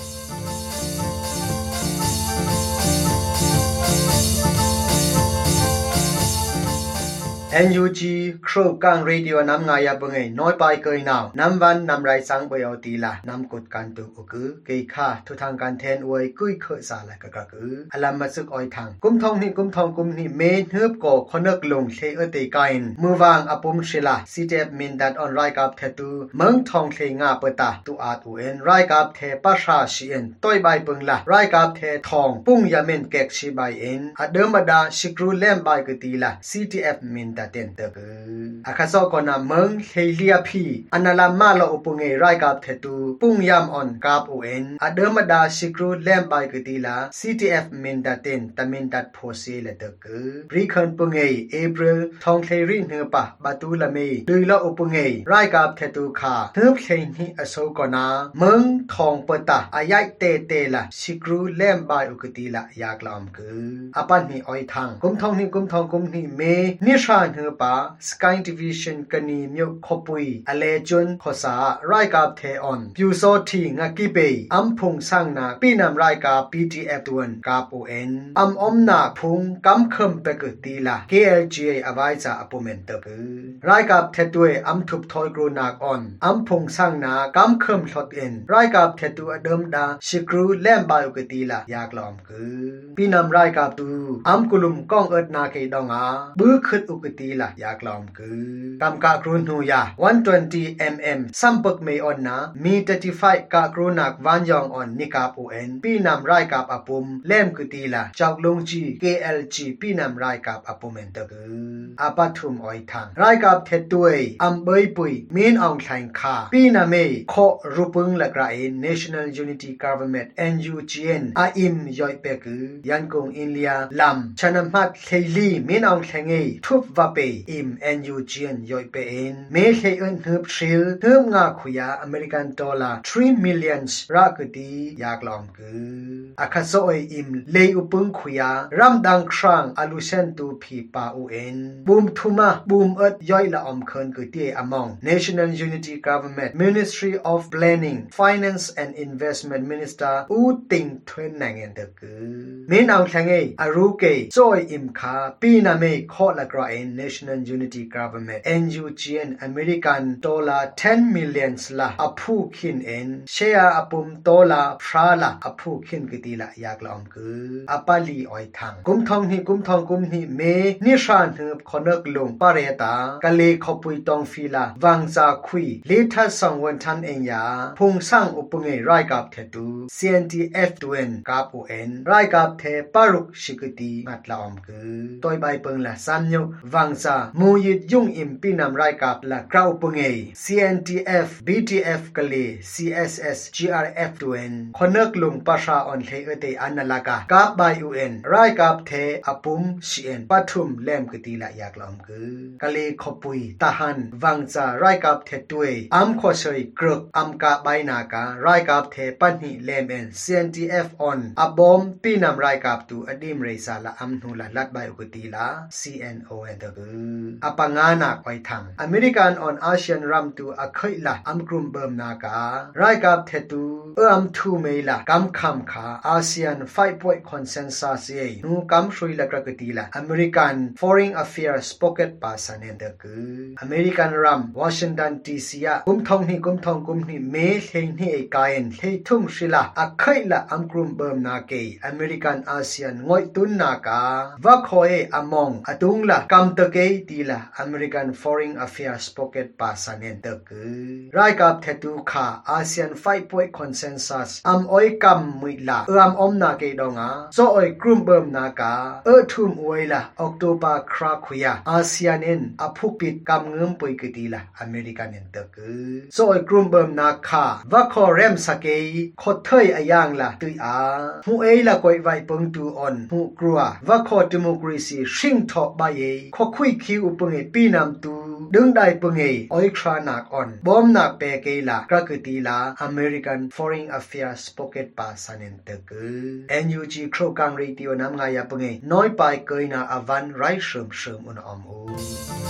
Música NUG ครูกังเรดิโอนำงายาบงเงน้อยไปเกยนาวนำวันนำไรสังเบยอตีละนำกดการตุอุกือเกยค่าทุทางการแทนอวยกุยเคสาละกะกะกืออลัมมาซึกออยทางกุมทองนี่กุมทองกุมนี่เมนฮึบก่อคนึกลงเทเอเตกายนมือวางอปุมศิลาซีเจมินดัดออนไรกับเทตูเมืองทองเทงาเปตาตุอาตูเอ็นไรกับเทปะชาชีเอ็นต้อยใบปึงละไรกับเททองปุ้งยาเมนเกกชีใบเอ็นอเดิมดาชิกรูเล่มใบกตีละ CTF มินเต็นเตกืออาคาซอกอนาเมืองเฮเลียพีอันนาลามาลออุปงเงไรกับเทตูปุงยามออนกับโอเอ็นอเดมดาชิกรูเลมบายกตีลา CTF มินดาเตนตามินดัดโพเซเลตเกบริคันปุงเงเอเปริลทองเทรินเนปะบาตูละเมดุยลออุปงเงไรกับเทตูคาเทบเพลนีอโซกอนาเมืองทองเปตาอายายเตเตลาชิกรูเลมบายอุกตีลายากลอมกืออปันนีออยทังกุมทองนี่กุมทองกุมนี่เมนิชาเหือปาสกายดิวิชันกนีมิวขปุยอเลจุนขอสาไรกับเทออนพิวโซทีงกิเบอัมพงสร้างนาปีนำไรกับ PDF ตัวนกับโอเอ็นอัมอมนาพุงกำคำเปกตีละ KLGA อวัยจะอปเมนเตอร์ไรกับเทตัวอัมทุบทอยกรูนากออนอัมพงสร้างนากำคำหลดเอ็นไรกับเทตัวเดิมดาชิกรูแลมบายกตีละยากลอมคือปีนำไรกับตูอัมกุลุมก้องเอิดนาเคดองอาบื้อขึ้นอุกำกะกรุนหูยา120 mm ซัมปกเมออนนามี35กะกรุนักวันยองออนนิกาปูเอ็นปีนำไรกับอปุมเล่มกุตีละจอกลงจี KLG ปีนำไรกับอปุมเอนตะกืออาปัทุมออยทังไรกับเทตุยอัมเบยปุยมีนอองไทงคาปีนาเมขอรูปึงละกระเอ National Unity Government NUGN อาอิมย่อยเปกือยันกงอินเลียลำชนะมัดเคลีมีนอองไทงเอทุบวาเปอิม NUGN ยอยเปเอนเมเคเอินฮึบชิลฮึบงาขุยาอเมริกันดอลลาร์3 million รักดียากลอมกืออาคาโซเออิมเลอุปงขุยารัมดังครังอลูเซนตูพีปาอูเอ็นบูมทุมาบูมเอิดย่อยละอมเคินกือเตียอมอง National Unity Government Ministry of Planning Finance and Investment Minister อูติงทวนนางเงินเดกือเมนเอาแ National Unity Government NUGN American dollar 10 million la apu khin en share apum tola phrala apu khin gitila yaklom ku apali oi thang kum thong hi kum thong kum hi me ni shan hu khonak lung pare ta kale khopui tong fila wangza khui le tha song wan than en ya phung sang upunge rai kap the tu CNTF tuen kap un rai kap the paruk shikiti matlaom ku toy bai pung la san nyu wang wangza mu yit yung im pinam rai kap la krau punge CNTF BTF kale CSS GRF tuen khonak lung pasha on the ate analaka kap bai un rai kap the apum cn pathum lem kiti la yak lom ku kale khopui tahan wangza rai kap the tue am kho soi kruk am ka bai na ka rai kap the pani lem en CNTF on abom pinam rai kap tu adim re sa la am nu la lat bai ukiti la CNO en the ku apangana koi thang American on Asian ram tu akhoi la am krum bum na ka rai kap the tu am thu me la kam kham kha ASEAN 5 point consensus ye nu kam shui la krakati la American Foreign Affairs pocket pa sanen de ku American ram Washington DC ya kum thong ni kum thong kum ni me hlein ni e kain hlei thum shila akhai la am krum bum na ke American ASEAN ngoi tun na ka va khoe among atung la kam te ke ti la American Foreign Affairs pocket pa sanen de ku rai kap thetu kha ASEAN 5 point consensus am oi kam mui la am om na ke donga so oi krum bum na ka e thum oi la october kra khuya ASEAN in aphuk pit kam ngum poi ke ti la American in de ku so oi krum bum na kha va kho rem sake kho thai ayang la tui a hu ei la koi vai pung tu on hu krua va kho democracy shing tho ba ye kho khui khi upung e pi nam tu ดึงได้ปงเอออยครานักอ่อนบอมนักเปเกลากระกตีลา American Foreign Affairs Pocket ปาสันเนตเก NUG โครกังรีติวนำงายปงเอน้อยไปเกยนาอวันไรเสริมเสริมอุนอมอู